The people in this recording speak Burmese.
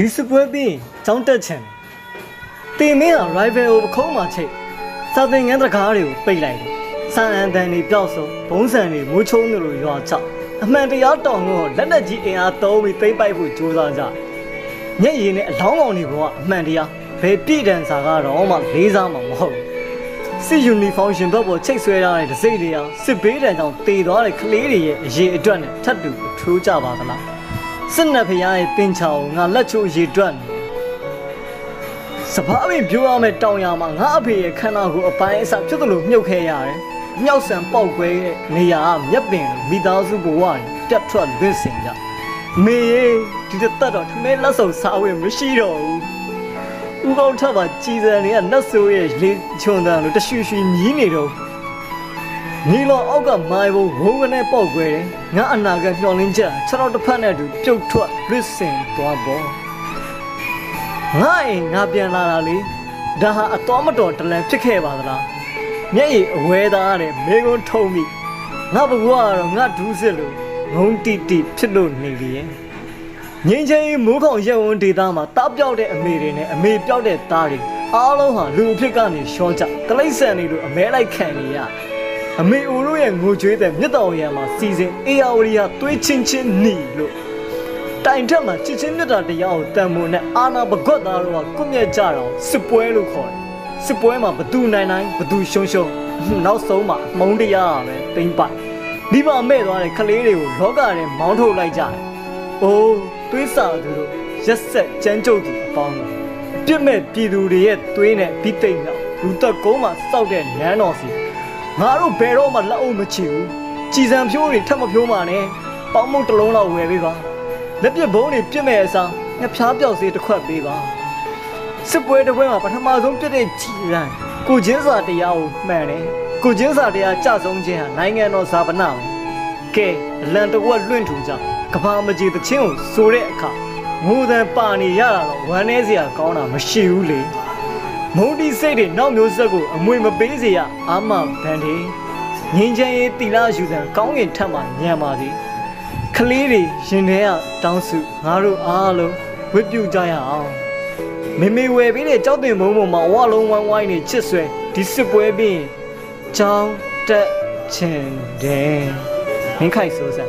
ဒီစပွဲပြီးចောင်းတက်ချင်တယ်တင်မင်းက rival ကိုပခုံးမှာချိတ်စာသင်ငန်းတကားတွေကိုပိတ်လိုက်တယ်ဆန်အန်တန်တွေပျောက်ဆုံးဘုံစံတွေမိုးချုံတွေလိုရွာချအမှန်တရားတောင်းတော့လက်လက်ကြီးအင်အားသုံးပြီးသိမ့်ပိုက်ဖို့ကြိုးစားကြညက်ရည်နဲ့အလောင်းကောင်တွေကအမှန်တရားဘယ်ပြည့်တန်စာကတော့မှလေးစားမှာမဟုတ်စစ်ယူနီဖောင်းရှင်ဘက်ပေါ်ချိတ်ဆွဲထားတဲ့ဒစိမ့်တွေဟာစစ်ဘေးတန်ကြောင့်တေသွားတဲ့ကလေးတွေရဲ့အရေးအတွက်နဲ့ထပ်တူအထိုးကြပါသလား စစ်နက်ဖရားရဲ့တင်ချောင်ငါလက်ချိုးရေတွက်နေစပားပင်ပြိုးရမယ့်တောင်ရမှာငါအဖေရဲ့ခန္ဓာကိုယ်အပိုင်းအစဖြစ်သလိုမြုပ်ခဲရတယ်။မြောက်ဆန်ပေါက်ခွဲတဲ့နေရာကမျက်ပင်လိုမိသားစုဘဝတွေပြတ်ထွက်လွင့်စင်ကြ။မေရေဒီတစ်သက်တော့ထမဲလက်ဆုံစားဝင်မရှိတော့ဘူး။ဦးကောင်းထပ်ပါကြည်စံတွေကနတ်ဆိုးရဲ့လေချွန်တန်လိုတရှူရှူမြည်နေတော့ နီလောအောက်ကမိုင်ဘုံဝုန်းကနေပေါက်ခွဲတယ်။ငါအနာကမျောလင်းချက်ခြေထောက်တစ်ဖက်နဲ့တူပြုတ်ထွက်လွင့်စင်သွားပေါ်။ငါအိမ်ငါပြန်လာတာလေဒါဟာအတော်မတော်တလန်ဖြစ်ခဲ့ပါသလားမျက်ရည်အဝဲသားတဲ့မေကုန်းထုံမိငါဘဝကတော့ငါဒူးစစ်လို့ငုံတိတိဖြစ်လို့နေလေရဲ့ငင်းချင်းမိုးခေါင်ရက်ဝန်းဒေသမှာတားပြောက်တဲ့အမေတွေနဲ့အမေပြောက်တဲ့သားတွေအားလုံးဟာလူအဖြစ်ကနေရှော့ကြတလိမ့်ဆန်တွေလိုအမဲလိုက်ခံနေရ အမေအိုတို့ရဲ့ငိုကြွေးတဲ့မြတ်တော်ရံမှာစီစဉ်အေယာဝရီဟာသွေးချင်းချင်းနီလို့တိုင်ထက်မှာချစ်ချင်းမြတ်တာတရားကိုတန်ဖိုးနဲ့အာနာပကွက်သားတို့ကကွမျက်ကြတော့စစ်ပွဲလို့ခေါ်တယ်စစ်ပွဲမှာဘသူနိုင်နိုင်ဘသူရှုံးရှုံးနောက်ဆုံးမှာအမုန်းတရားပဲတိမ့်ပိုက်ဒီမှာမဲ့သွားတဲ့ကလေးတွေကိုလောကထဲမောင်းထုတ်လိုက်ကြတယ်။အိုးသွေးစာသူတို့ရက်ဆက်ကြမ်းကြုတ်သူအပေါင်းတို့ပြစ်မဲ့ပြည်သူတွေရဲ့သွေးနဲ့ပြီးသိမ့်တော့လူသက်ကုန်းမှာစောက်တဲ့နန်းတော်စီ ငါတို့ဘယ်တော့မှလက်အုပ်မချဘူး။ကြည်စံဖြိုးတွေထပ်မဖြိုးပါနဲ့။ပေါင်းမုတ်တစ်လုံးလောက်ဝယ်ပေးပါ။လက်ပြဘုံတွေပြစ်မဲ့အစားငါဖျားပြောက်စေးတစ်ခွက်ပေးပါ။စစ်ပွဲတစ်ပွဲမှာပထမဆုံးပြစ်တဲ့ကြည်ရန်ကိုချင်းစာတရားကိုမှန်တယ်။ကိုချင်းစာတရားကြဆုံးခြင်းဟာနိုင်ငံတော်ဇာပနာပဲ။ကဲအလံတဝက်လွင့်ထူကြကဘာမကြီးတချင်းကိုဆိုတဲ့အခါငိုတန်ပါနေရတာတော့ဝမ်းနေစရာကောင်းတာမရှိဘူးလေ။ မုန်တီစိတ်တွေနောက်မျိုးဆက်ကိုအမွေမပေးစေရအာမဗန်ဒီငင်းချမ်းရေးတီလာယူစံကောင်းကင်ထက်မှညံပါသည်။ကလေးတွေရင်ထဲကတောင်းစုငါတို့အားလုံးဝတ်ပြုကြရအောင်။မေမေဝယ်ပြီးတဲ့ကြောက်တင်မုံပေါ်မှာဝါလုံးဝိုင်းဝိုင်းနေချစ်ဆွဲဒီစစ်ပွဲပြီးရင်ချောင်းတက်ချင်တယ်မင်းခိုက်စိုးစံ